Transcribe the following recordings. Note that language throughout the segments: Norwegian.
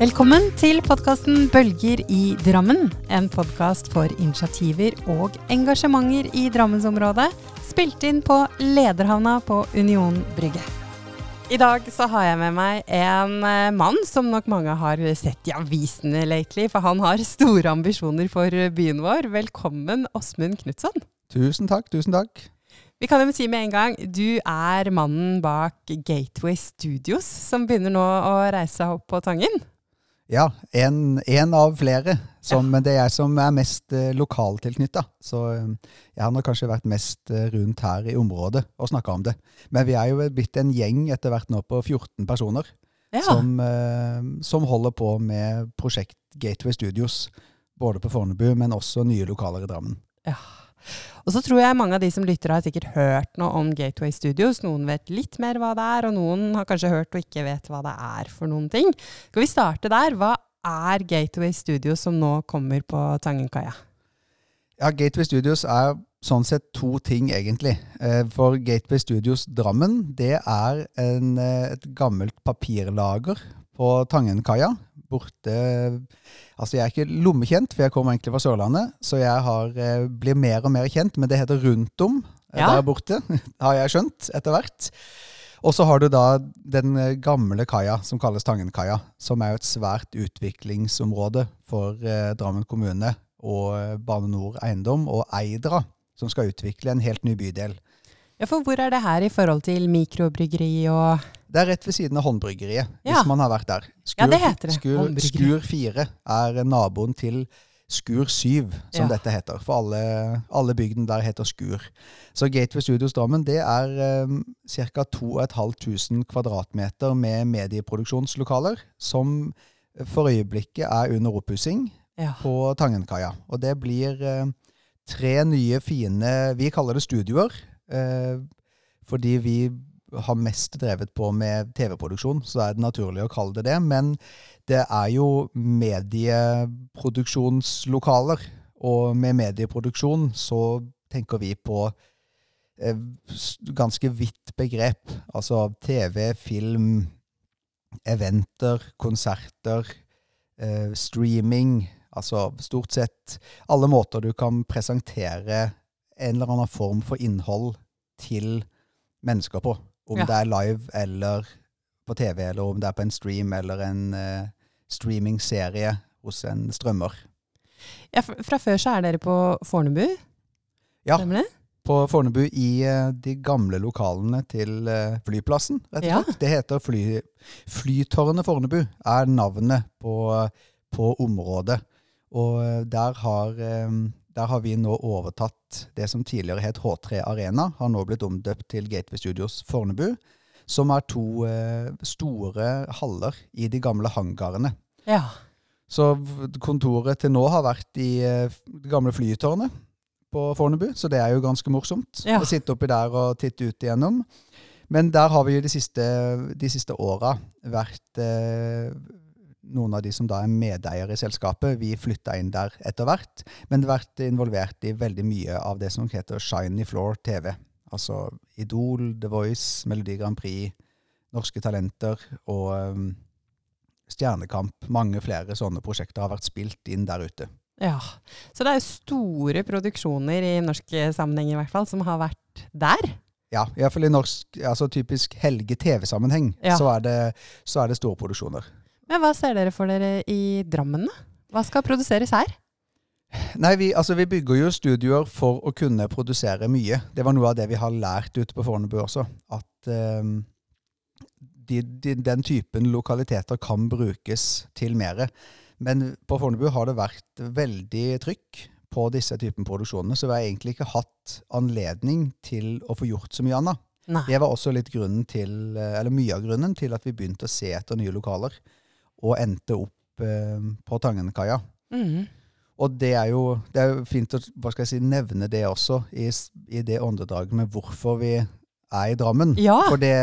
Velkommen til podkasten Bølger i Drammen. En podkast for initiativer og engasjementer i Drammensområdet. Spilt inn på Lederhavna på Union Brygge. I dag så har jeg med meg en eh, mann som nok mange har sett i avisene lately, for han har store ambisjoner for byen vår. Velkommen, Åsmund Knutson. Tusen takk, tusen takk. Vi kan jo si med en gang, du er mannen bak Gateway Studios, som begynner nå å reise seg opp på Tangen. Ja, en, en av flere. Som, ja. Men det er jeg som er mest eh, lokaltilknytta. Så eh, jeg har nok kanskje vært mest eh, rundt her i området og snakka om det. Men vi er jo blitt en gjeng etter hvert nå på 14 personer ja. som, eh, som, holder på med prosjekt Gateway Studios. Både på Fornebu, men også nye lokaler i Drammen. Ja. Og så tror jeg mange av de som lytter har sikkert hørt noe om Gateway Studios. Noen vet litt mer hva det er, og noen har kanskje hørt og ikke vet hva det er for noen ting. Skal vi starte der? Hva er Gateway Studios som nå kommer på Tangenkaia? Ja, Gateway Studios er sånn sett to ting, egentlig. Eh, for Gateway Studios Drammen, det er en, eh, et gammelt papirlager på Tangenkaia borte Altså, jeg er ikke lommekjent, for jeg kommer egentlig fra Sørlandet, så jeg har, eh, blir mer og mer kjent, men det heter rundt om eh, ja. der borte, har jeg skjønt etter hvert. Og så har du da den eh, gamle kaia, som kalles Tangenkaia, som er jo et svært utviklingsområde for eh, Drammen kommune og Bane Nor Eiendom og Eidra, som skal utvikle en helt ny bydel. Ja, For hvor er det her i forhold til mikrobryggeri og det er rett ved siden av Håndbryggeriet, ja. hvis man har vært der. Skur, ja, det heter det. Skur, skur 4 er naboen til Skur 7, som ja. dette heter. For alle, alle bygden der heter Skur. Så Gateway Studios Drammen det er um, ca. 2500 kvadratmeter med medieproduksjonslokaler, som for øyeblikket er under oppussing ja. på Tangenkaia. Og det blir uh, tre nye, fine Vi kaller det studioer. Uh, fordi vi har mest drevet på med TV-produksjon, så er det naturlig å kalle det det. Men det er jo medieproduksjonslokaler, og med medieproduksjon så tenker vi på eh, ganske vidt begrep. Altså TV, film, eventer, konserter, eh, streaming. Altså stort sett alle måter du kan presentere en eller annen form for innhold til mennesker på. Om ja. det er live eller på TV, eller om det er på en stream eller en uh, streamingserie hos en strømmer. Ja, Fra før så er dere på Fornebu? Ja. Stemmer det? På Fornebu i uh, de gamle lokalene til uh, flyplassen, rett og slett. Ja. Det heter fly, Flytårnet Fornebu, er navnet på, på området. Og der har um, der har vi nå overtatt det som tidligere het H3 Arena, har nå blitt omdøpt til Gateway Studios Fornebu. Som er to eh, store haller i de gamle hangarene. Ja. Så kontoret til nå har vært i eh, det gamle flytårnet på Fornebu, så det er jo ganske morsomt ja. å sitte oppi der og titte ut igjennom. Men der har vi jo de siste, de siste åra vært eh, noen av de som da er medeiere i selskapet, vi flytta inn der etter hvert. Men vært involvert i veldig mye av det som heter Shiny Floor TV. Altså Idol, The Voice, Melodi Grand Prix, Norske Talenter og um, Stjernekamp. Mange flere sånne prosjekter har vært spilt inn der ute. Ja, Så det er jo store produksjoner i norsk sammenheng i hvert fall, som har vært der? Ja, iallfall i norsk, altså typisk helge TV-sammenheng, ja. så, så, er det store produksjoner. Men hva ser dere for dere i Drammen, da? Hva skal produseres her? Nei, vi, altså, vi, bygger jo studioer for å kunne produsere mye. Det var noe av det vi har lært ute på Fornebu også. At um, de, de, den typen lokaliteter kan brukes til mer. Men på Fornebu har det vært veldig trykk på disse typen produksjoner, så vi har egentlig ikke hatt anledning til å få gjort så mye annet. Nei. Det var også litt grunnen til, eller mye av grunnen til at vi begynte å se etter nye lokaler og endte opp eh, på Tangenkaia. Mm. Og det er, jo, det er jo fint å hva skal jeg si, nevne det også, i, i det åndedraget med hvorfor vi er i Drammen. Ja. For det,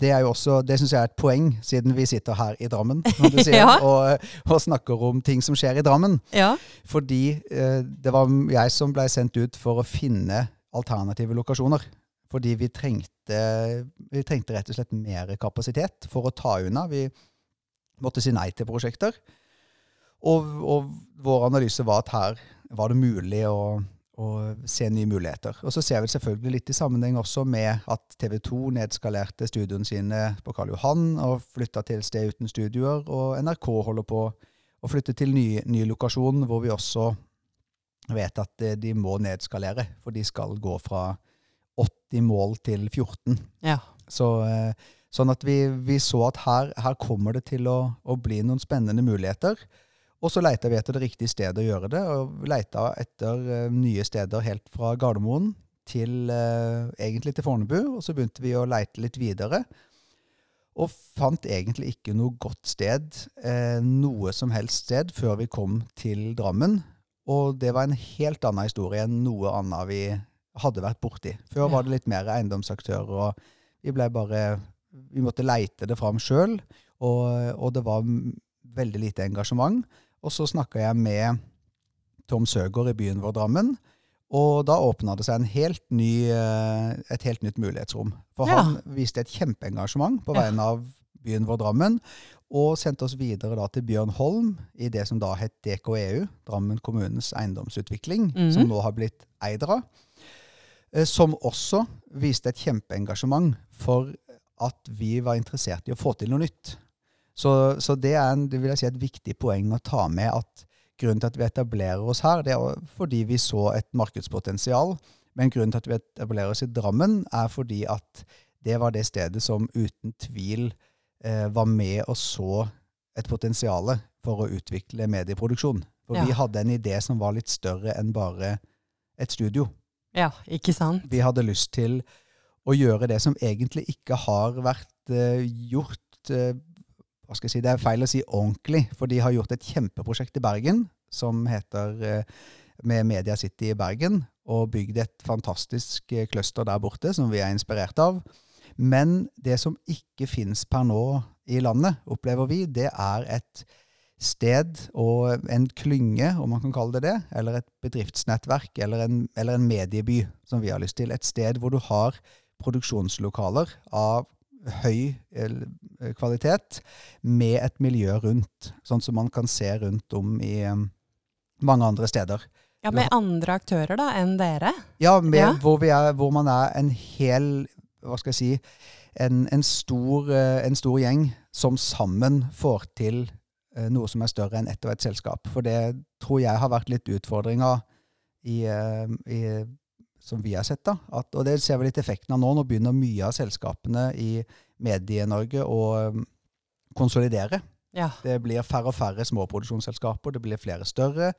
det er jo også, det syns jeg er et poeng, siden vi sitter her i Drammen sier, ja. og, og, snakker om ting som skjer i Drammen. Ja. Fordi eh, det var jeg som ble sendt ut for å finne alternative lokasjoner. Fordi vi trengte, vi trengte rett og slett mer kapasitet for å ta unna. Vi, måtte si nei til prosjekter. Og, og vår analyse var at her var det mulig å, å, se nye muligheter. Og så ser vi selvfølgelig litt i sammenheng også med at TV 2 nedskalerte studioene sine på Karl Johan og flytta til sted uten studioer, og NRK holder på å flytte til ny, ny lokasjon, hvor vi også vet at eh, de må nedskalere, for de skal gå fra 80 mål til 14. Ja. Så, eh, sånn at vi, vi, så at her, her kommer det til å, å, bli noen spennende muligheter. Og så leita vi etter det riktige stedet å gjøre det, og leita etter uh, nye steder helt fra Gardermoen til uh, egentlig til Fornebu. Og så begynte vi å leite litt videre, og fant egentlig ikke noe godt sted, uh, noe som helst sted, før vi kom til Drammen. Og det var en helt annen historie enn noe annet vi hadde vært borti. Før var det litt mer eiendomsaktører, og vi ble bare Vi måtte leite det fram sjøl, og, og, det var veldig lite engasjement. Og så snakka jeg med Tom Søgaard i byen vår, Drammen. Og da åpna det seg helt ny, eh, et helt nytt mulighetsrom. For ja. han viste et kjempeengasjement på vegne av byen vår, Drammen og sendte oss videre da til Bjørn Holm i det som da het DKEU, Drammen kommunes eiendomsutvikling, mm. som nå har blitt Eidra. Eh, som også viste et kjempeengasjement for at vi var interessert i å få til noe nytt. Så, så det er en, det vil jeg si, et viktig poeng å ta med at grunnen til at vi etablerer oss her, det er fordi vi så et markedspotensial. Men grunnen til at vi etablerer oss i Drammen, er fordi at det var det stedet som uten tvil eh, var med og så et potensial for å utvikle medieproduksjon. For ja. vi hadde en idé som var litt større enn bare et studio. Ja, ikke sant? Vi hadde lyst til å gjøre det som egentlig ikke har vært eh, gjort eh, hva skal jeg si, Det er feil å si ordentlig, for de har gjort et kjempeprosjekt i Bergen som heter eh, med Media City i Bergen, og bygd et fantastisk eh, cluster der borte som vi er inspirert av. Men det som ikke fins per nå i landet, opplever vi, det er et sted og en klynge, om man kan kalle det det, eller et bedriftsnettverk, eller en, eller en medieby, som vi har lyst til. Et sted hvor du har produksjonslokaler av høy eh, kvalitet med et miljø rundt, sånn som man kan se rundt om i eh, mange andre steder. Ja, Med andre aktører da, enn dere? Ja, med, ja. Hvor, er, hvor, man er en hel hva skal jeg si, en, en, stor, eh, en, stor, gjeng som sammen får til eh, noe som er større enn ett og ett selskap. For det tror jeg har vært litt utfordringa i, i, som vi har sett. da. At, og det ser vi litt effekten av nå. Nå begynner mye av selskapene i Medie-Norge å konsolidere. Ja. Det blir færre og færre småproduksjonsselskaper, det blir flere større.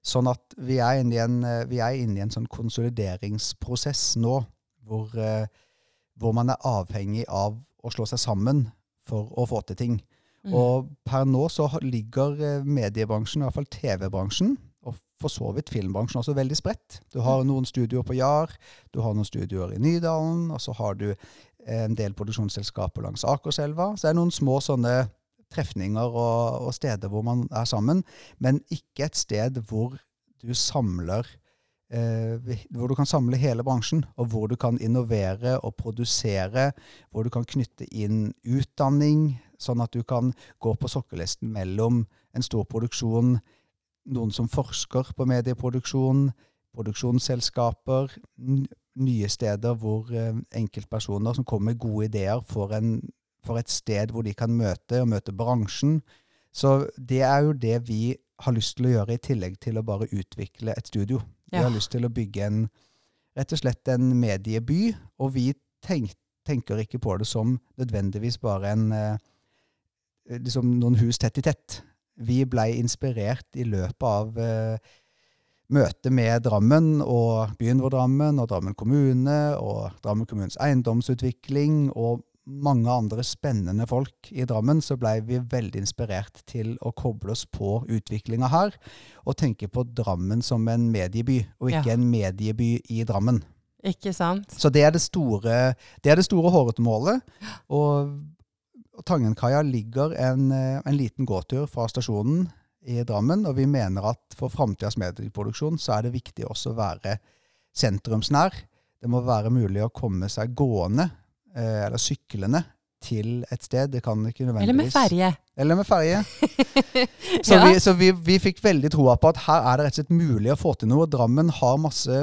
Sånn at vi er inne i en, inne i en sånn konsolideringsprosess nå, hvor eh, hvor man er avhengig av å slå seg sammen for å få til ting. Mm. Og per nå så ligger eh, mediebransjen, i hvert fall TV-bransjen, og for så vidt filmbransjen også veldig spredt. Du har noen studioer på Jar, du har noen studioer i Nydalen, og så har du en del produksjonsselskaper langs Akerselva. Så det er noen små sånne trefninger og, og, steder hvor man er sammen, men ikke et sted hvor du samler eh, hvor du kan samle hele bransjen, og hvor du kan innovere og produsere, hvor du kan knytte inn utdanning, sånn at du kan gå på sokkelisten mellom en stor produksjon, noen som forsker på medieproduksjon, produksjonsselskaper, nye steder hvor eh, enkeltpersoner som kommer med gode ideer, får, en, får et sted hvor de kan møte, og møte bransjen. Så det er jo det vi har lyst til å gjøre, i tillegg til å bare utvikle et studio. Vi ja. har lyst til å bygge en, rett og slett en medieby, og vi tenk, tenker ikke på det som nødvendigvis bare en eh, liksom noen hus tett i tett. Vi blei inspirert i løpet av eh, møtet med Drammen og byen vår Drammen og Drammen kommune og Drammen kommunes eiendomsutvikling og mange andre spennende folk i Drammen, så blei vi veldig inspirert til å koble oss på utviklinga her, og tenke på Drammen som en medieby, og ikke ja. en medieby i Drammen. Ikke sant? Så det er det store, det er det store hårete målet. Og, og Tangenkaia ligger en, en, liten gåtur fra stasjonen i Drammen, og vi mener at for framtidas medieproduksjon så er det viktig også å være sentrumsnær. Det må være mulig å komme seg gående Eh, eller syklende til et sted. Det kan ikke nødvendigvis Eller med ferje. Eller med ferje. Så, Ja. vi, så vi, vi fikk veldig troa på at her er det rett og slett mulig å få til noe. Drammen har masse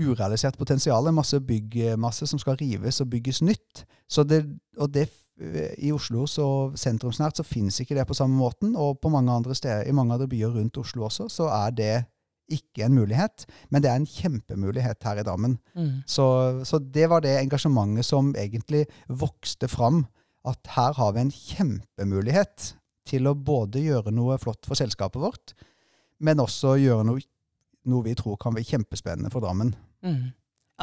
urealisert potensial, masse byggmasse som skal rives og bygges nytt. Så det, og det, I Oslo så sentrumsnært så finnes ikke det på samme måten. Og på mange andre steder, i mange andre byer rundt Oslo også, så er det ikke en mulighet. Men det er en kjempemulighet her i Drammen. Mm. Så, så det var det engasjementet som egentlig vokste fram. At her har vi en kjempemulighet til å både gjøre noe flott for selskapet vårt, men også gjøre noe, noe vi tror kan bli kjempespennende for Drammen. Mm.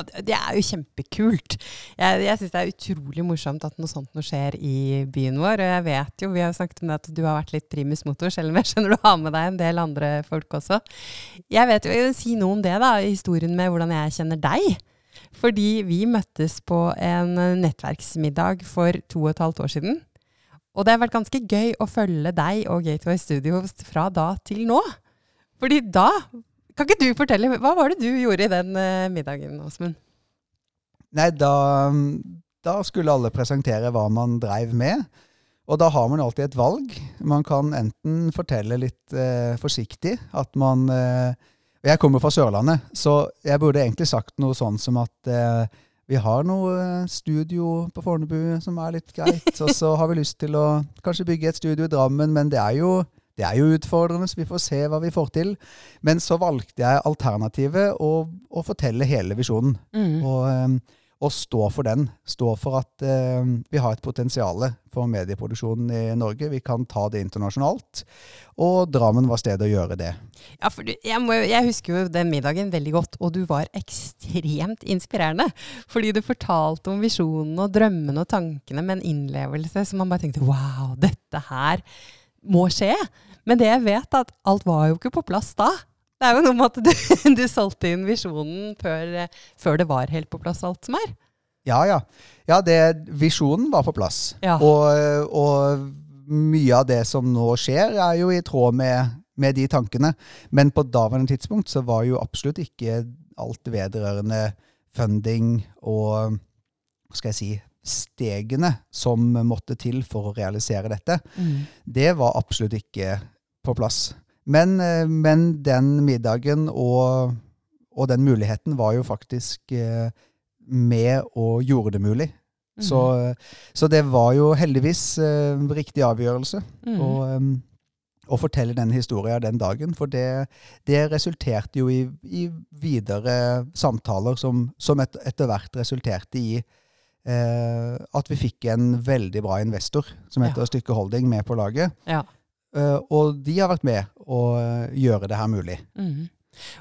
Det- er jo kjempekult. Jeg, jeg syns det er utrolig morsomt at noe sånt nå skjer i byen vår. Og jeg vet jo, vi har snakket om det at du har vært litt primus motor, selv om jeg skjønner du har med deg en del andre folk også. Jeg vet jo, jeg vil si noe om det, da, historien med hvordan jeg kjenner deg. Fordi vi møttes på en nettverksmiddag for to og et halvt år siden. Og det har vært ganske gøy å følge deg og Gateway Studios fra da til nå. Fordi da Kan ikke du fortelle, hva var det du gjorde i den uh, middagen, Åsmund? Nei, da, da skulle alle presentere hva man dreiv med. Og da har man alltid et valg. Man kan enten fortelle litt uh, forsiktig at man uh, Jeg kommer fra Sørlandet, så jeg burde egentlig sagt noe sånn som at vi har noe studio på Fornebu som er litt greit, og så har vi lyst til å kanskje bygge et studio i Drammen, men det er jo det er jo utfordrende, så vi får se hva vi får til. Men så valgte jeg alternativet å, å fortelle hele visjonen. Mm. Og, eh, og stå for den. Stå for at uh, vi har et potensial for medieproduksjonen i Norge. Vi kan ta det internasjonalt. Og Drammen var stedet å gjøre det. Ja, for du, jeg, må, jeg husker jo den middagen veldig godt, og du var ekstremt inspirerende. Fordi du fortalte om visjonene og drømmene og tankene med en innlevelse som man bare tenkte wow, dette her må skje. Men det jeg vet, er at alt var jo ikke på plass da. Det er jo noe med at du, du solgte inn visjonen før, før det var helt på plass alt som er. Ja, ja. Ja, det, Visjonen var på plass. Ja. Og, og mye av det som nå skjer, er jo i tråd med, med de tankene. Men på daværende tidspunkt så var jo absolutt ikke alt vedrørende funding og hva skal jeg si, stegene som måtte til for å realisere dette. Det var absolutt ikke på plass. Men, eh, men den middagen og, og den muligheten var jo faktisk eh, med og gjorde det mulig. Så, så det var jo heldigvis eh, riktig avgjørelse Mm. em, å fortelle den historien den dagen. For det, det resulterte jo i, i videre samtaler som, som et, etter hvert resulterte i eh, at vi fikk en veldig bra investor som heter Ja. Stykke Holding med på laget. Ja. Eh, og de har vært med å eh, gjøre det her mulig. Mm.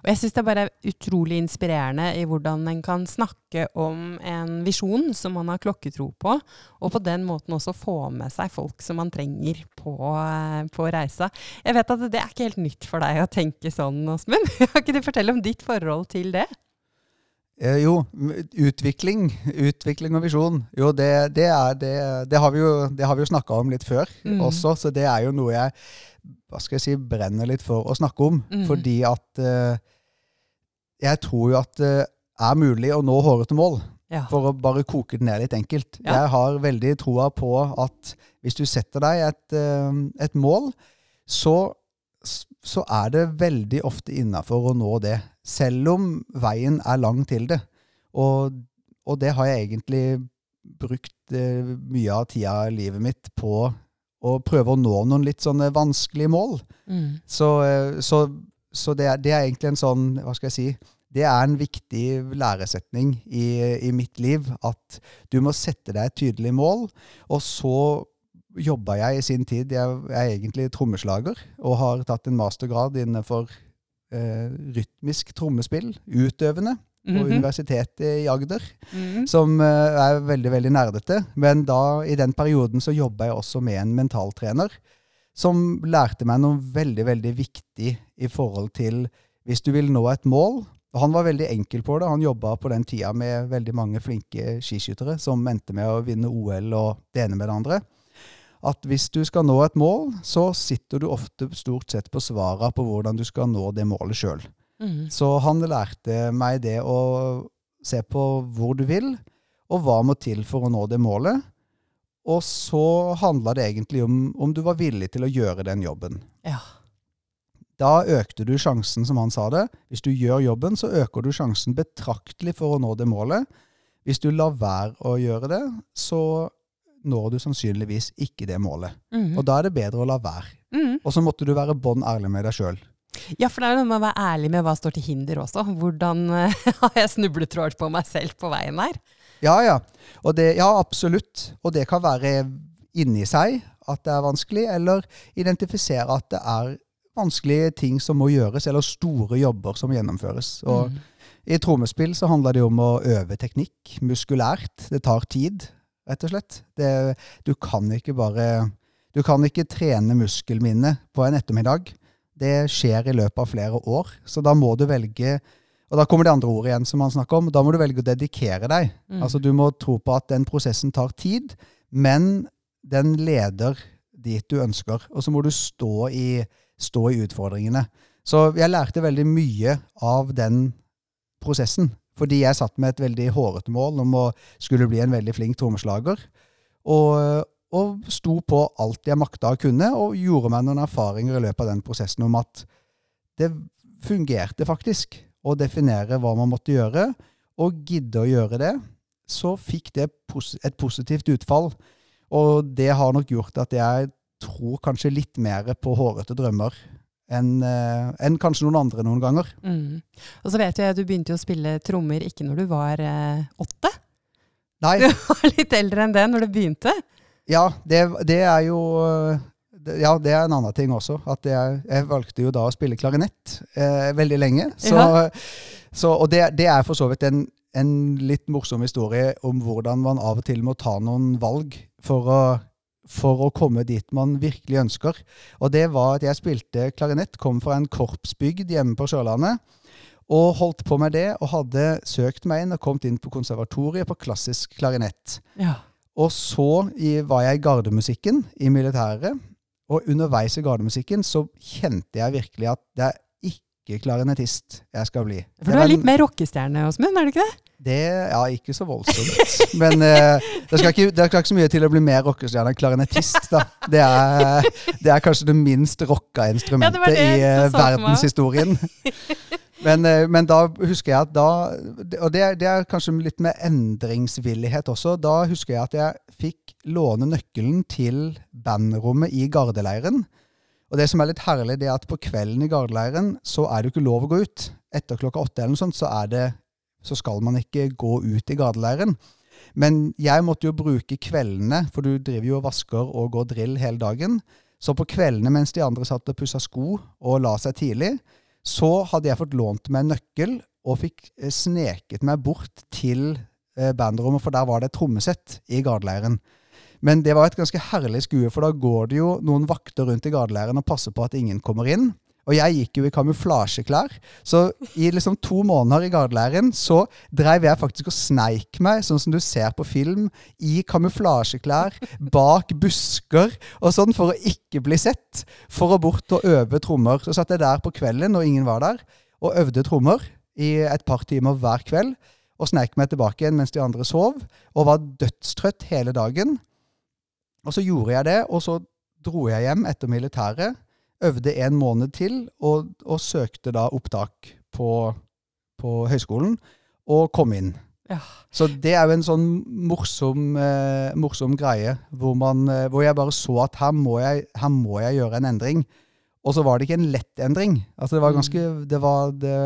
Og jeg syns det er bare utrolig inspirerende i hvordan en kan snakke om en visjon som man har klokketro på, og på den måten også få med seg folk som man trenger på, eh, på reisa. Jeg vet at det er ikke helt nytt for deg å tenke sånn, Åsmund. Kan ikke du fortelle om ditt forhold til det? Eh, jo, utvikling, utvikling og visjon. Jo, det, det, er, det, det har vi jo, det har vi jo snakka om litt før Mm. også, så det er jo noe jeg hva skal jeg si, brenner litt for å snakke om. Mm. Fordi at eh, jeg tror jo at det er mulig å nå hårete mål. Ja. For å bare koke det ned litt enkelt. Ja. Jeg har veldig troa på at hvis du setter deg et, eh, et mål, så, så er det veldig ofte innafor å nå det. Selv om veien er lang til det. Og, og det har jeg egentlig brukt eh, mye av tida i livet mitt på å prøve å nå noen litt sånne vanskelige mål. Mm. Så, eh, så, så det, er, det er egentlig en sånn, hva skal jeg si, det er en viktig læresetning i, i mitt liv, at du må sette deg et tydelig mål, og så jobba jeg i sin tid, jeg er egentlig trommeslager, og har tatt en mastergrad innenfor rytmisk trommespill, utøvende, på Mhm. Universitetet i Agder Mhm. som eh, er veldig veldig nerdete. Men da, i den perioden så jobba jeg også med en mentaltrener som lærte meg noe veldig veldig viktig i forhold til hvis du vil nå et mål. Han var veldig enkel på det. Han jobba på den tida med veldig mange flinke skiskyttere som endte med å vinne OL og det ene med det andre. At hvis du skal nå et mål, så sitter du ofte stort sett på svarene på hvordan du skal nå det målet sjøl. Mm. Så han lærte meg det å se på hvor du vil, og hva må til for å nå det målet. Og så handla det egentlig om om du var villig til å gjøre den jobben. Ja. Da økte du sjansen, som han sa det. Hvis du gjør jobben, så øker du sjansen betraktelig for å nå det målet. Hvis du lar være å gjøre det, så når du sannsynligvis ikke det målet. Mm. Og da er det bedre å la være. Mm. Og så måtte du være bånn ærlig med deg sjøl. Ja, for det er noe med å være ærlig med hva står til hinder også. Hvordan har jeg snubletråd på meg selv på veien her? Ja, ja. Og det, ja, absolutt. Og det kan være inni seg at det er vanskelig, eller identifisere at det er vanskelige ting som må gjøres, eller store jobber som gjennomføres. Og mm. i trommespill så handler det om å øve teknikk muskulært. Det tar tid, rett og slett. Det, du kan ikke bare Du kan ikke trene muskelminnet på en ettermiddag. Det skjer i løpet av flere år. Så da må du velge Og da kommer det andre ordet igjen som han snakker om. Da må du velge å dedikere deg. Mm. Altså Du må tro på at den prosessen tar tid, men den leder dit du ønsker. Og så må du stå i, stå i utfordringene. Så jeg lærte veldig mye av den prosessen. Fordi jeg satt med et veldig hårete mål om å skulle bli en veldig flink trommeslager. Og, og sto på alt jeg makta og kunne, og gjorde meg noen erfaringer i løpet av den prosessen om at det fungerte faktisk å definere hva man måtte gjøre, og gidde å gjøre det. Så fikk det et positivt utfall. Og det har nok gjort at jeg tror kanskje litt mer på hårete drømmer enn eh, enn kanskje noen andre noen ganger. Mm. Og så vet jeg at du begynte å spille trommer ikke når du var eh, åtte. Nei, Du var litt eldre enn det når du begynte. ja, det, det er jo ja, det er en annen ting også. At jeg, jeg valgte jo da å spille klarinett eh, veldig lenge. Så, Ja. så, og det, det er for så vidt en, en litt morsom historie om hvordan man av og til må ta noen valg for å, for å komme dit man virkelig ønsker. Og det var at jeg spilte klarinett, kom fra en korpsbygd hjemme på Sørlandet. Og holdt på med det, og hadde søkt meg inn og kommet inn på konservatoriet på klassisk klarinett. Ja. Og så var jeg i gardemusikken i militæret. Og underveis i gardemusikken så kjente jeg virkelig at det er ikke klarinettist jeg skal bli. For du er litt mer rockestjerne, Åsmund, er du ikke det? Det, ja, ikke så voldsomt. Men uh, det, skal ikke, det skal ikke så mye til å bli mer rockestjerne enn klarinettist, da. Det er, det er kanskje det minst rocka instrumentet det i meg. verdenshistorien. Men, uh, men da husker jeg at da Og det, det er kanskje litt med endringsvillighet også. Da husker jeg at jeg fikk låne nøkkelen til bandrommet i gardeleiren. Og det som er litt herlig, det er at på kvelden i gardeleiren så er det jo ikke lov å gå ut. Etter klokka åtte eller noe sånt, så, det, så skal man ikke gå ut i gardeleiren. Men jeg måtte jo bruke kveldene, for du driver jo og vasker og går drill hele dagen. Så på kveldene mens de andre satt og pussa sko og la seg tidlig, så hadde jeg fått lånt meg en nøkkel og fikk eh, sneket meg bort til eh, bandrommet, for der var det et trommesett i gardeleiren. Men det var et ganske herlig skue, for da går det jo noen vakter rundt i gardeleiren og passer på at ingen kommer inn. Og jeg gikk jo i kamuflasjeklær, så i liksom to måneder i gardeleiren så dreiv jeg faktisk og sneik meg, sånn som du ser på film, i kamuflasjeklær, bak busker og sånn, for å ikke bli sett. For å bort og øve trommer. Så satt jeg der på kvelden når ingen var der, og øvde trommer i et par timer hver kveld. Og sneik meg tilbake igjen mens de andre sov, og var dødstrøtt hele dagen. Og så gjorde jeg det, og så dro jeg hjem etter militæret, øvde en måned til, og, og søkte da opptak på, på høyskolen, og kom inn. Ja. Så det er jo en sånn morsom, eh, morsom greie, hvor, man, eh, hvor jeg bare så at her må, jeg, her må jeg gjøre en endring. Og så var det ikke en lett endring. Altså det var ganske Det, var, det,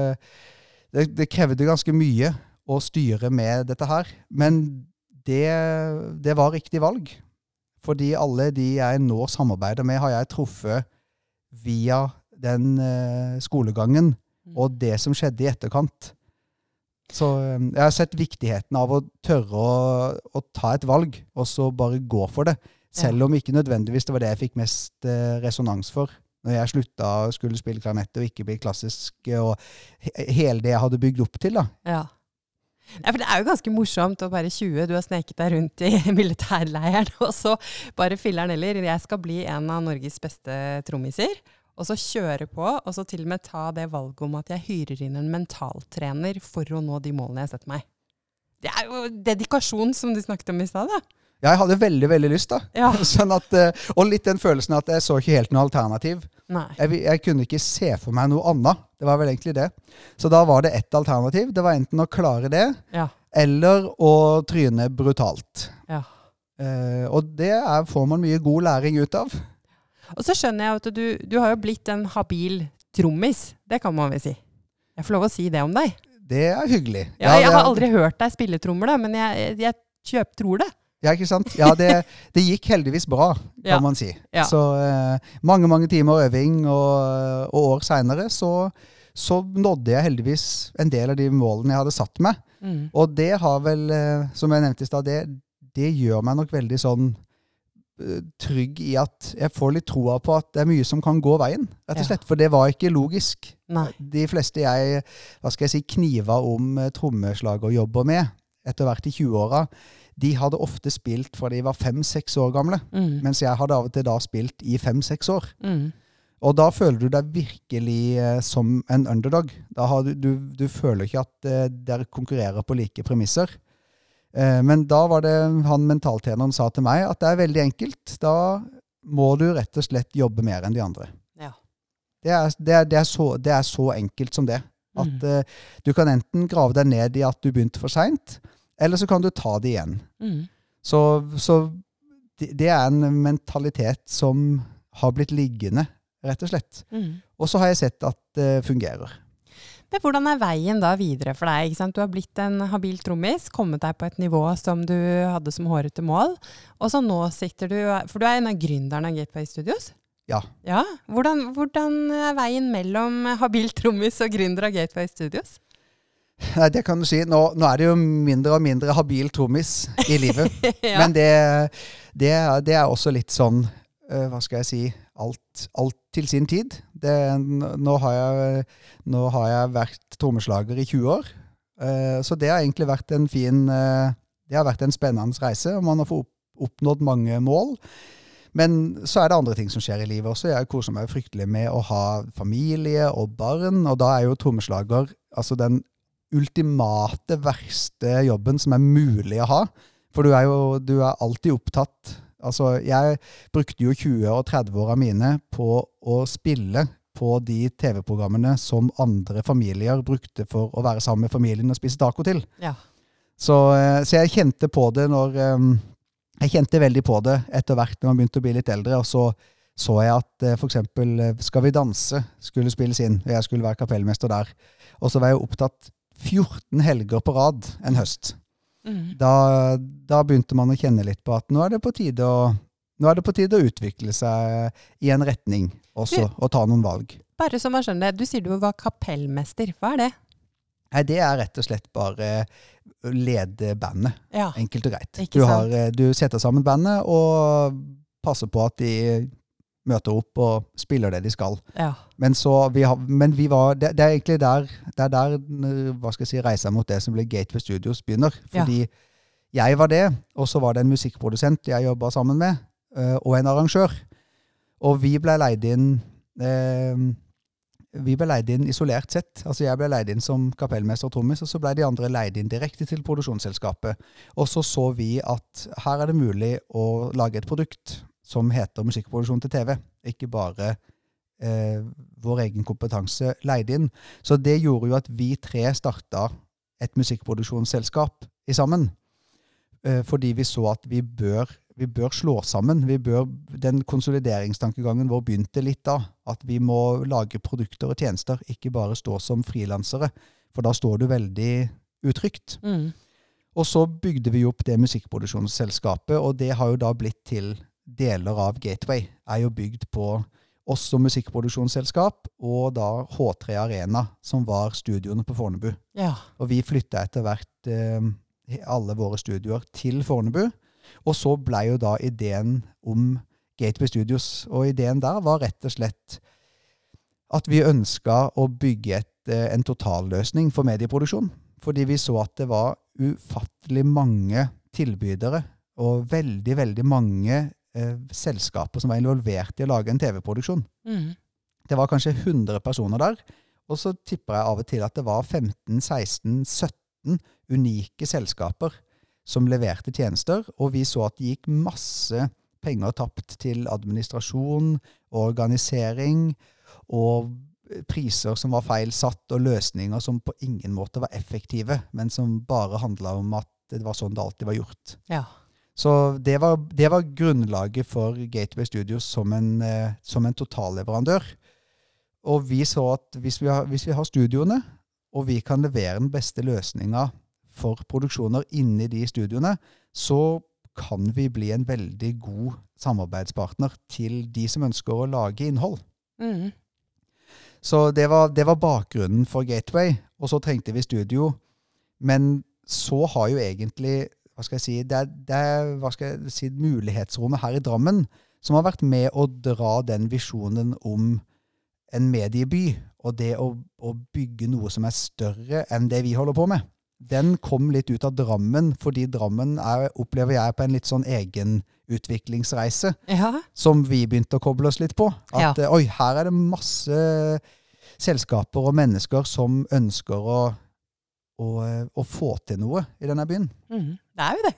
det, det krevde ganske mye å styre med dette her. Men det, det var riktig valg. Fordi alle de jeg nå samarbeider med, har jeg truffet via den eh, skolegangen og det som skjedde i etterkant. Så eh, jeg har sett viktigheten av å tørre å, å ta et valg, og så bare gå for det. Selv om ikke nødvendigvis det var det jeg fikk mest eh, resonans for. Når jeg slutta skulle spille klarinett og ikke bli klassisk, og he hele det jeg hadde bygd opp til. da. Ja. Nei, for det er jo ganske morsomt å bare 20, du har sneket deg rundt i militærleiren, og så bare filler'n heller. Jeg skal bli en av Norges beste trommiser. Og så kjøre på, og så til og med ta det valget om at jeg hyrer inn en mentaltrener for å nå de målene jeg setter meg. Det er jo dedikasjon, som du snakket om i stad. Da. Jeg hadde veldig veldig lyst, da. Ja. Sånn at, eh, og litt den følelsen at jeg så ikke helt noe alternativ. Jeg, jeg kunne ikke se for meg noe annet. Det var vel egentlig det. Så da var det ett alternativ. Det var enten å klare det, Ja. eller å tryne brutalt. ja. Eh, og det er, får man mye god læring ut av. Og så skjønner jeg at du, du har jo blitt en habil trommis. Det kan man vel si. Jeg får lov å si det om deg. Det er hyggelig. Ja, jeg har aldri hørt deg spille trommer, men jeg, jeg kjøp, tror det. Ja, ikke sant? Ja, det, det gikk heldigvis bra, kan Ja. man si. Ja. Så eh, mange, mange timer øving, og, og år seinere så, så nådde jeg heldigvis en del av de målene jeg hadde satt meg. Mm. Og det har vel, eh, som jeg nevnte i stad, det, det gjør meg nok veldig sånn eh, trygg i at jeg får litt troa på at det er mye som kan gå veien, rett og slett. For det var ikke logisk. Nei. De fleste jeg hva skal jeg si, kniva om eh, trommeslagerjobber med etter hvert i 20-åra, de hadde ofte spilt fra de var fem-seks år gamle. Mm. Mens jeg hadde av og til da spilt i fem-seks år. Mm. Og da føler du deg virkelig eh, som en underdog. Da har du, du, du føler ikke at eh, dere konkurrerer på like premisser. Eh, men da var det han mentaltjeneren sa til meg at det er veldig enkelt. Da må du rett og slett jobbe mer enn de andre. Ja. Det er, det er, det er, så, det er så enkelt som det. At Mm. eh, du kan enten grave deg ned i at du begynte for seint, eller så kan du ta det igjen. Mm. Så, så det, det er en mentalitet som har blitt liggende, rett og slett. Mm. Og så har jeg sett at det fungerer. Men hvordan er veien da videre for deg? Ikke sant? Du har blitt en habil trommis, kommet deg på et nivå som du hadde som hårete mål. Og så nå sitter du For du er en av gründerne av Gateway Studios? Ja. ja. Hvordan, hvordan er veien mellom habil trommis og gründer av Gateway Studios? Nei, Det kan du si. Nå, nå er det jo mindre og mindre habil trommis i livet. ja. Men det, det, det er også litt sånn uh, Hva skal jeg si Alt, alt til sin tid. Det, nå, har jeg, nå har jeg vært trommeslager i 20 år. Uh, så det har egentlig vært en fin uh, Det har vært en spennende reise, og man har fått oppnådd mange mål. Men så er det andre ting som skjer i livet også. Jeg koser meg fryktelig med å ha familie og barn, og da er jo trommeslager altså den ultimate, verste jobben som er mulig å ha. For du er jo du er alltid opptatt Altså, jeg brukte jo 20- og 30-åra mine på å spille på de TV-programmene som andre familier brukte for å være sammen med familien og spise taco til. Ja. Så, eh, så jeg kjente på det når eh, Jeg kjente veldig på det etter hvert når man begynte å bli litt eldre. Og så så jeg at f.eks. for eksempel eh, Skal vi danse skulle spilles inn, og jeg skulle være kapellmester der. Og så var jeg opptatt 14 helger på rad en høst. Mm. Da, da begynte man å kjenne litt på at nå er det på tide å, på tide å utvikle seg i en retning også, og ta noen valg. Bare så man skjønner det. Du sier du var kapellmester. Hva er det? Nei, det er rett og slett bare å lede bandet, Ja. enkelt og greit. Du, har, eh, du setter sammen bandet og passer på at de møter opp og spiller det de skal. ja. Men, så, vi har, men vi var, det, det er egentlig der, det er der hva skal jeg si, reisa mot det som blir Gateway Studios begynner. Ja. Jeg var det, og så var det en musikkprodusent jeg jobba sammen med, eh, og en arrangør. Og vi ble leid inn eh, Vi ble leid inn isolert sett. Altså Jeg ble leid inn som kapellmester og trommis, og så ble de andre leid inn direkte til produksjonsselskapet. Og så så vi at her er det mulig å lage et produkt som heter musikkproduksjon til TV. Ikke bare eh, vår egen kompetanse leid inn. Så det gjorde jo at vi tre starta et musikkproduksjonsselskap i sammen. Eh, fordi vi så at vi bør, vi bør slå sammen. Vi bør, den konsolideringstankegangen vår begynte litt da. At vi må lage produkter og tjenester, ikke bare stå som frilansere. For da står du veldig utrygt. Mm. Og så bygde vi opp det musikkproduksjonsselskapet, og det har jo da blitt til deler av Gateway. Er jo bygd på oss som musikkproduksjonsselskap, og da H3 Arena, som var studioene på Fornebu. ja. Og vi flytta etter hvert eh, alle våre studioer til Fornebu. Og så blei jo da ideen om Gateway Studios. Og ideen der var rett og slett at vi ønska å bygge et, eh, en totalløsning for medieproduksjon. Fordi vi så at det var ufattelig mange tilbydere og veldig, veldig mange eh, selskaper som var involvert i å lage en TV-produksjon. Mm. Det var kanskje 100 personer der. Og så tipper jeg av og til at det var 15-16-17 unike selskaper som leverte tjenester, og vi så at det gikk masse penger tapt til administrasjon, organisering og priser som var feil satt, og løsninger som på ingen måte var effektive, men som bare handla om at det var sånn det alltid var gjort. Ja. Så det var, det var grunnlaget for Gateway Studios som en, eh, som en totalleverandør. Og vi så at hvis vi, har, hvis vi har studioene, og vi kan levere den beste løsninga for produksjoner inni de studioene, så kan vi bli en veldig god samarbeidspartner til de som ønsker å lage innhold. Mm. Så det var, det var bakgrunnen for Gateway. Og så trengte vi studio. Men så har jo egentlig hva skal jeg si, det er, det er hva skal jeg si, mulighetsrommet her i Drammen som har vært med å dra den visjonen om en medieby, og det å, å bygge noe som er større enn det vi holder på med. Den kom litt ut av Drammen, fordi Drammen er, opplever jeg på en litt sånn egenutviklingsreise, Ja. som vi begynte å koble oss litt på. At Ja. oi, her er det masse selskaper og mennesker som ønsker å, å, å få til noe i denne byen. Mm. Det er jo det.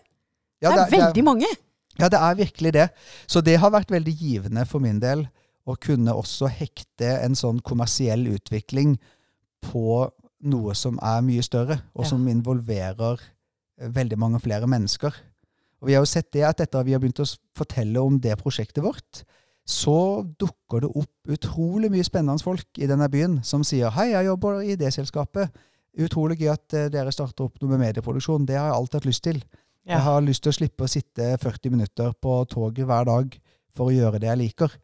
Ja, det er veldig mange. Ja, det er virkelig det. Så det har vært veldig givende for min del å kunne også hekte en sånn kommersiell utvikling på noe som er mye større, og Ja. som involverer eh, veldig mange flere mennesker. Og vi har jo sett det at etter at vi har begynt å fortelle om det prosjektet vårt, så dukker det opp utrolig mye spennende folk i denne byen som sier 'Hei, jeg jobber i det selskapet'. Utrolig gøy at eh, dere starter opp noe med medieproduksjon. Det har jeg alltid hatt lyst til. Jeg har lyst til å slippe å sitte 40 minutter på toget hver dag for å gjøre det jeg liker.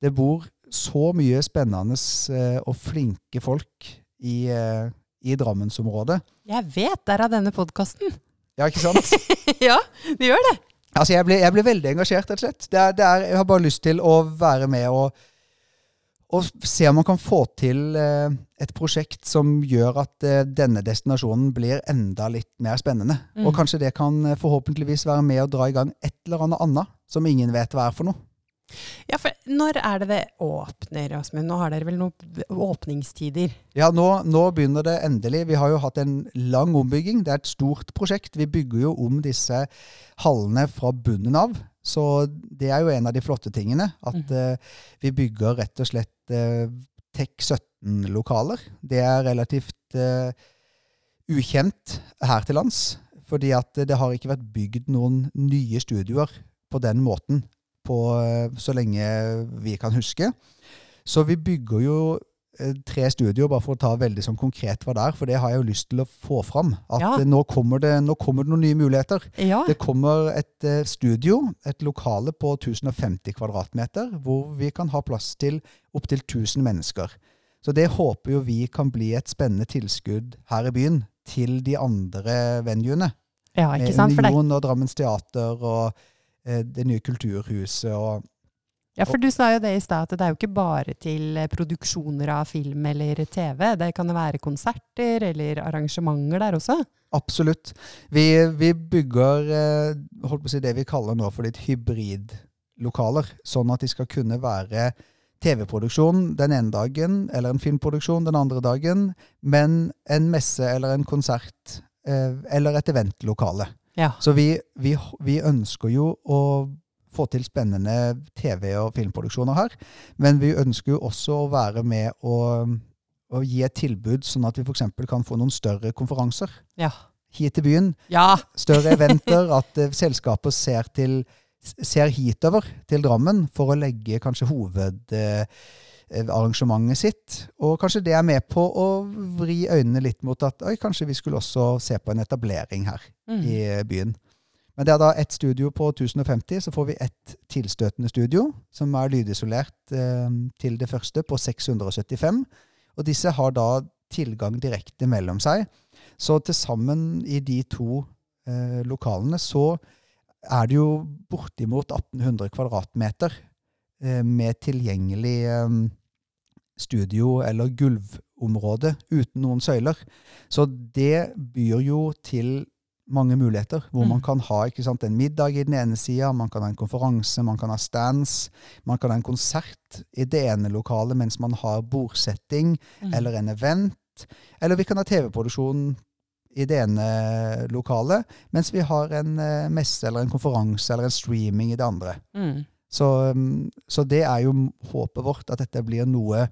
Det bor så mye spennende eh, og flinke folk i, eh, i Drammensområdet. Jeg vet det er av denne podkasten. Ja, ikke sant? ja, det gjør det. Altså, jeg blir, jeg blir veldig engasjert, rett og slett. Det er, det er, jeg har bare lyst til å være med og, og se om man kan få til eh, et prosjekt som gjør at eh, denne destinasjonen blir enda litt mer spennende. Mm. Og kanskje det kan eh, forhåpentligvis være med å dra i gang et eller annet annet som ingen vet hva er for noe. Ja, for når er det det åpner, Åsmund? Nå har dere vel noen åpningstider? Ja, nå, nå begynner det endelig. Vi har jo hatt en lang ombygging. Det er et stort prosjekt. Vi bygger jo om disse hallene fra bunnen av. Så det er jo en av de flotte tingene. At eh, vi bygger rett og slett uh, TEK17-lokaler. Det er relativt uh, ukjent her til lands. Fordi at det har ikke vært bygd noen nye studioer på den måten på, eh, så lenge vi kan huske. Så vi bygger jo eh, tre studioer, bare for å ta veldig sånn konkret hva det er, for det har jeg jo lyst til å få fram. At Ja. eh, nå, kommer det, nå kommer det noen nye muligheter. Ja. Det kommer et eh, studio, et lokale på 1050 kvadratmeter, hvor vi kan ha plass til opptil 1000 mennesker. Så det håper jo vi kan bli et spennende tilskudd her i byen til de andre venuene. ja, ikke sant? Det, Union og Drammens Teater og eh, det nye Kulturhuset og ja, for du sa jo det i stad, at det er jo ikke bare til eh, produksjoner av film eller TV. Det kan jo være konserter eller arrangementer der også. Absolutt. Vi, vi bygger eh, si det vi kaller nå for litt hybridlokaler, sånn at de skal kunne være TV-produksjon den ene dagen, eller en filmproduksjon den andre dagen, men en messe eller en konsert eh, eller et eventlokale. Ja. Så vi, vi, vi ønsker jo å få til spennende TV- og filmproduksjoner her, men vi ønsker jo også å være med og, og gi et tilbud, sånn at vi f.eks. kan få noen større konferanser Ja. hit til byen. ja. Større eventer, at uh, selskaper ser, til, ser hitover til Drammen for å legge kanskje hovedarrangementet sitt. Og kanskje det er med på å vri øynene litt mot at oi, kanskje vi skulle også se på en etablering her Mm. i eh, byen. Men det er da ett studio på 1050, så får vi ett tilstøtende studio, som er lydisolert eh, til det første, på 675. Og disse har da tilgang direkte mellom seg. Så til sammen i de to eh, lokalene så er det jo bortimot 1800 kvadratmeter eh, med tilgjengelig eh, studio- eller gulvområde uten noen søyler. Så det byr jo til mange muligheter, hvor man Mm. kan ha ikke sant, en middag i den ene sida, man kan ha en konferanse, man kan ha stands, man kan ha en konsert i det ene lokalet mens man har bordsetting Mm. eller en event. Eller vi kan ha TV-produksjon i det ene lokalet, mens vi har en eh, messe eller en konferanse eller en streaming i det andre. Mm. Så, mm, så det er jo håpet vårt, at dette blir noe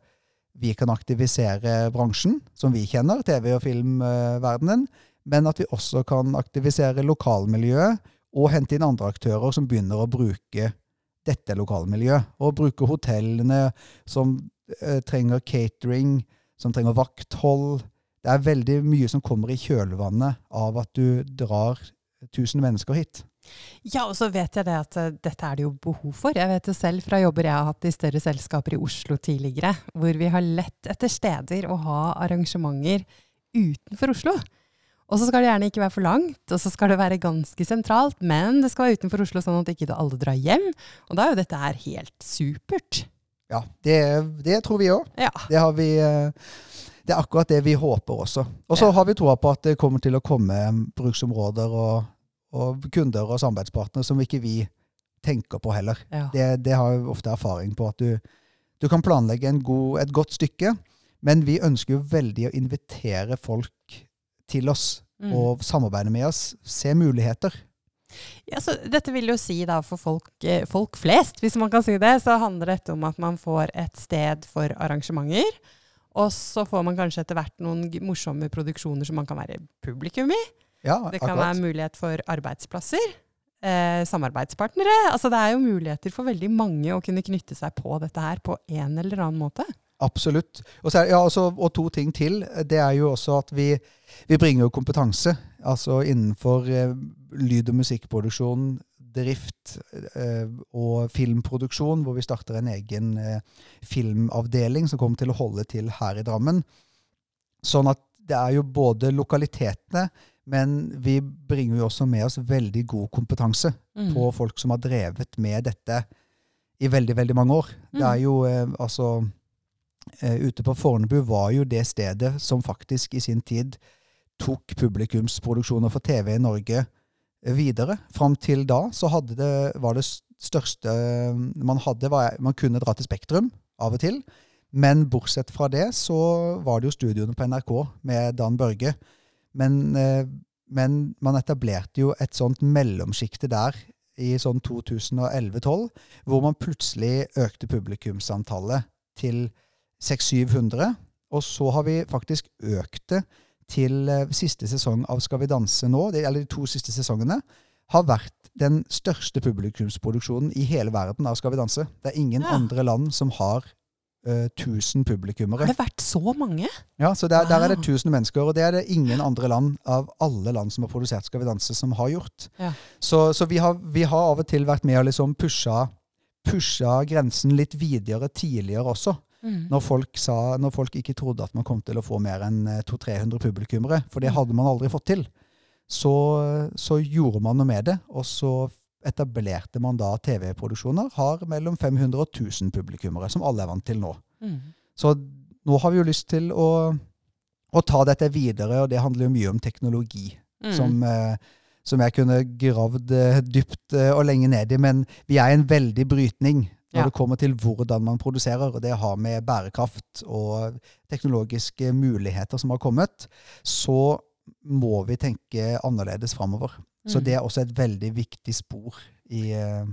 vi kan aktivisere bransjen, som vi kjenner, TV- og filmverdenen, men at vi også kan aktivisere lokalmiljøet og hente inn andre aktører som begynner å bruke dette lokalmiljøet. Og bruke hotellene som eh, trenger catering, som trenger vakthold. Det er veldig mye som kommer i kjølvannet av at du drar tusen mennesker hit. Ja, og så vet jeg det at eh, dette er det jo behov for. Jeg vet jo selv fra jobber jeg har hatt i større selskaper i Oslo tidligere, hvor vi har lett etter steder å ha arrangementer utenfor Oslo. Og så skal det gjerne ikke være for langt, og så skal det være ganske sentralt, men det skal være utenfor Oslo sånn at ikke alle drar hjem. Og da er jo dette her helt supert. Ja, det, det tror vi òg. Ja. Det, har vi, eh, det er akkurat det vi håper også. Og så Ja. har vi troa på at det kommer til å komme bruksområder og, og kunder og samarbeidspartnere som ikke vi tenker på heller. ja. Det, det har vi ofte erfaring på at du, du kan planlegge en god, et godt stykke, men vi ønsker jo veldig å invitere folk til oss Mm. og samarbeide med oss. Se muligheter. Ja, så dette vil jo si da for folk, eh, folk flest, hvis man kan si det, så handler dette om at man får et sted for arrangementer. Og så får man kanskje etter hvert noen morsomme produksjoner som man kan være publikum i. Ja, Det kan akkurat. være mulighet for arbeidsplasser. Eh, samarbeidspartnere. Altså det er jo muligheter for veldig mange å kunne knytte seg på dette her på en eller annen måte. Absolutt. Og, så ja, altså, og to ting til. Det er jo også at vi, vi bringer jo kompetanse. Altså innenfor eh, lyd- og musikkproduksjon, drift eh, og filmproduksjon, hvor vi starter en egen eh, filmavdeling som kommer til å holde til her i Drammen. Sånn at det er jo både lokalitetene, men vi bringer jo også med oss veldig god kompetanse Mm. på folk som har drevet med dette i veldig, veldig mange år. Det er Mm. jo eh, altså Ute på Fornebu var jo det stedet som faktisk i sin tid tok publikumsproduksjoner for TV i Norge eh, videre. Fram til da så det, var det største eh, man hadde var, Man kunne dra til Spektrum av og til. Men bortsett fra det så var det jo studioene på NRK med Dan Børge. Men, eh, men man etablerte jo et sånt mellomsjikte der i sånn 2011-12, hvor man plutselig økte publikumsantallet til 600-700. Og så har vi faktisk økt det til eh, siste sesong av Skal vi danse nå, eller de to siste sesongene, har vært den største publikumsproduksjonen i hele verden av Skal vi danse. Det er ingen Ja. andre land som har eh, 1000 publikummere. Har det vært så mange? Ja, så der, der er det Wow. 1000 mennesker, og det er det ingen andre land av alle land som har produsert Skal vi danse, som har gjort. Ja. Så, så vi, har, vi har av og til vært med og liksom pusha, pusha grensen litt videre tidligere også. Mm. Når folk, sa, når folk ikke trodde at man kom til å få mer enn eh, 200-300 publikummere, for det Mm. hadde man aldri fått til, så, så gjorde man noe med det. Og så etablerte man da TV-produksjoner, har mellom 500 og 1000 publikummere, som alle er vant til nå. Mm. Så nå har vi jo lyst til å, å ta dette videre, og det handler jo mye om teknologi, Mm. som, eh, som jeg kunne gravd eh, dypt eh, og lenge ned i. Men vi er i en veldig brytning når Ja. det kommer til hvordan man produserer, og det har med bærekraft og teknologiske muligheter som har kommet, så må vi tenke annerledes framover. Så Mm. det er også et veldig viktig spor i, eh,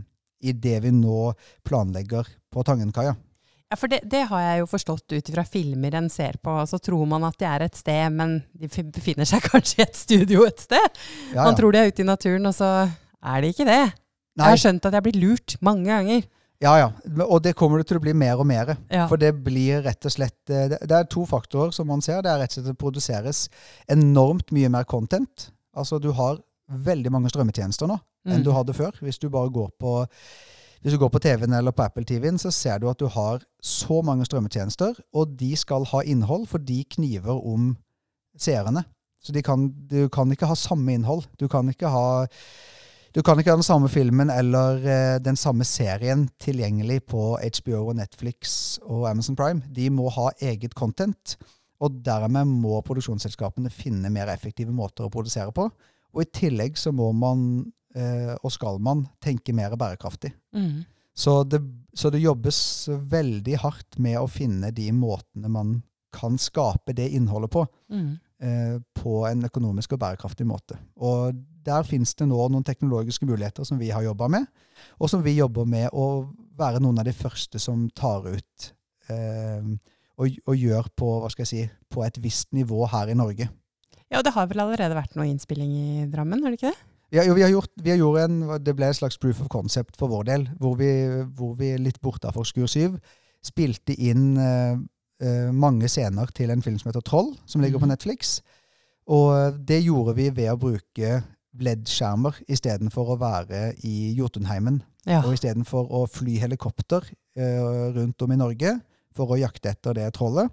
i det vi nå planlegger på Tangenkaia. Ja, for det, det har jeg jo forstått ut fra filmer en ser på. Så tror man at de er et sted, men de befinner seg kanskje i et studio et sted. Ja, Man tror de er ute i naturen, og så er de ikke det. Jeg har skjønt at jeg har blitt lurt mange ganger. Ja, ja. Og det kommer det til å bli mer og mer. Ja. For det blir rett og slett eh, Det er to faktorer som man ser. Det er rett og slett det produseres enormt mye mer content. Altså du har veldig mange strømmetjenester nå enn Mm. du hadde før. Hvis du bare går på hvis du går på TV-en eller på Apple TV-en, så ser du at du har så mange strømmetjenester, og de skal ha innhold, for de kniver om seerne. Så kan, du kan ikke ha samme innhold. Du kan ikke ha du kan ikke ha den samme filmen eller eh, den samme serien tilgjengelig på HBO og Netflix og Amazon Prime. De må ha eget content, og dermed må produksjonsselskapene finne mer effektive måter å produsere på. Og i tillegg så må man, eh, og skal man, tenke mer bærekraftig. Mm. Så det, så det jobbes veldig hardt med å finne de måtene man kan skape det innholdet på. Mm. Eh, på en økonomisk og bærekraftig måte. Og der finnes det nå noen teknologiske muligheter som vi har jobba med, og som vi jobber med å være noen av de første som tar ut eh, og, og, gjør på, hva skal jeg si, på et visst nivå her i Norge. Ja, og Det har vel allerede vært noe innspilling i Drammen, har det ikke det? Ja, jo, vi har gjort, vi har gjort en, Det ble et slags proof of concept for vår del, hvor vi, hvor vi litt bortafor Skur 7 spilte inn uh, uh, mange scener til en film som heter Troll, som ligger på mhm. Netflix. Og det gjorde vi ved å bruke LED-skjermer istedenfor å være i Jotunheimen. Ja. Og istedenfor å fly helikopter uh, rundt om i Norge for å jakte etter det trollet,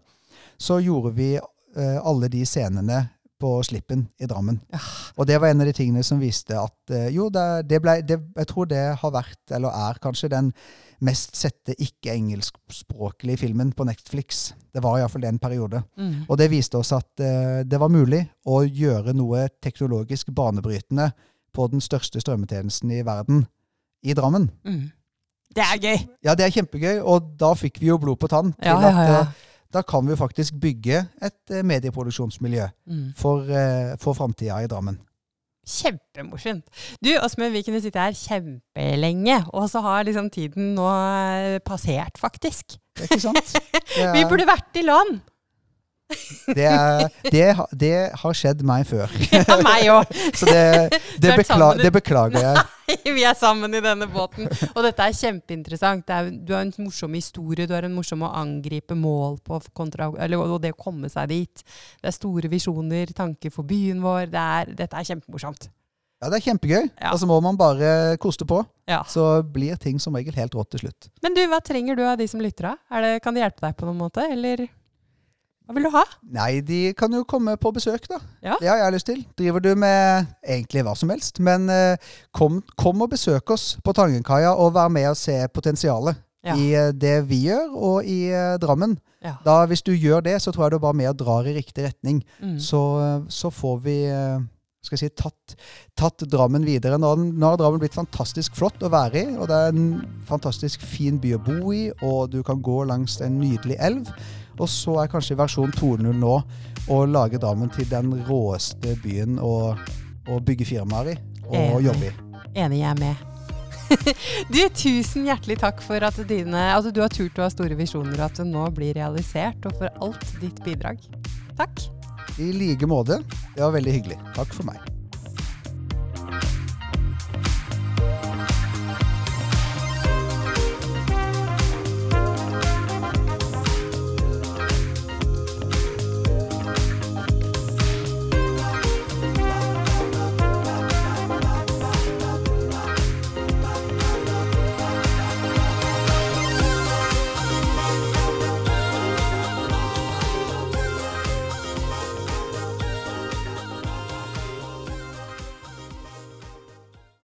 så gjorde vi alle de scenene på Slippen i Drammen. Ja. Og det var en av de tingene som viste at uh, jo, det, det ble, det, jeg tror det har vært, eller er kanskje, den mest sette ikke-engelskspråklige filmen på Netflix. Det var iallfall det en periode. Mm. Og det viste oss at uh, det var mulig å gjøre noe teknologisk banebrytende på den største strømmetjenesten i verden, i Drammen. Mm. Det er gøy! Ja, det er kjempegøy, og da fikk vi jo blod på tann. til ja, ja, ja. at uh, da kan vi faktisk bygge et eh, medieproduksjonsmiljø mm. for, eh, for framtida i Drammen. Kjempemorsomt. Du, Åsmund, vi kunne sitte her kjempelenge, og så har liksom tiden nå eh, passert, faktisk. Det er ikke sant? Er... vi burde vært i land! Det, er, det, det, har skjedd meg før. Ja, meg òg. Så det, det, bekla, det, beklager jeg. Nei, vi er sammen i denne båten. Og dette er kjempeinteressant. Er, du har en morsom historie, du har en morsom å angripe mål på, kontra, eller, og det å komme seg dit. Det er store visjoner, tanker for byen vår. Det er, dette er kjempemorsomt. Ja, det er kjempegøy. Ja. Og så må man bare koste på. Ja. Så blir ting som regel helt rått til slutt. Men du, hva trenger du av de som lytter av? Kan de hjelpe deg på noen måte, eller? Hva vil du ha? Nei, de kan jo komme på besøk, da. Ja. Det har jeg lyst til. Driver du med egentlig hva som helst. Men uh, kom, kom, og besøk oss på Tangenkaia, og vær med og se potensialet ja. i uh, det vi gjør, og i uh, Drammen. Ja. Da, hvis du gjør det, så tror jeg du bare med og drar i riktig retning. Mm. Så, så, får vi skal jeg si, tatt, tatt Drammen videre. Nå, nå, har Drammen blitt fantastisk flott å være i, og det er en fantastisk fin by å bo i, og du kan gå langs en nydelig elv. Og så er kanskje versjon 2.0 nå å lage Drammen til den råeste byen å, å bygge firmaer i og Enig. jobbe i. Enig, jeg er med. du, tusen hjertelig takk for at, dine, at du har turt å ha store visjoner, og at det nå blir realisert, og for alt ditt bidrag. Takk. I like måte. Det var veldig hyggelig. Takk for meg.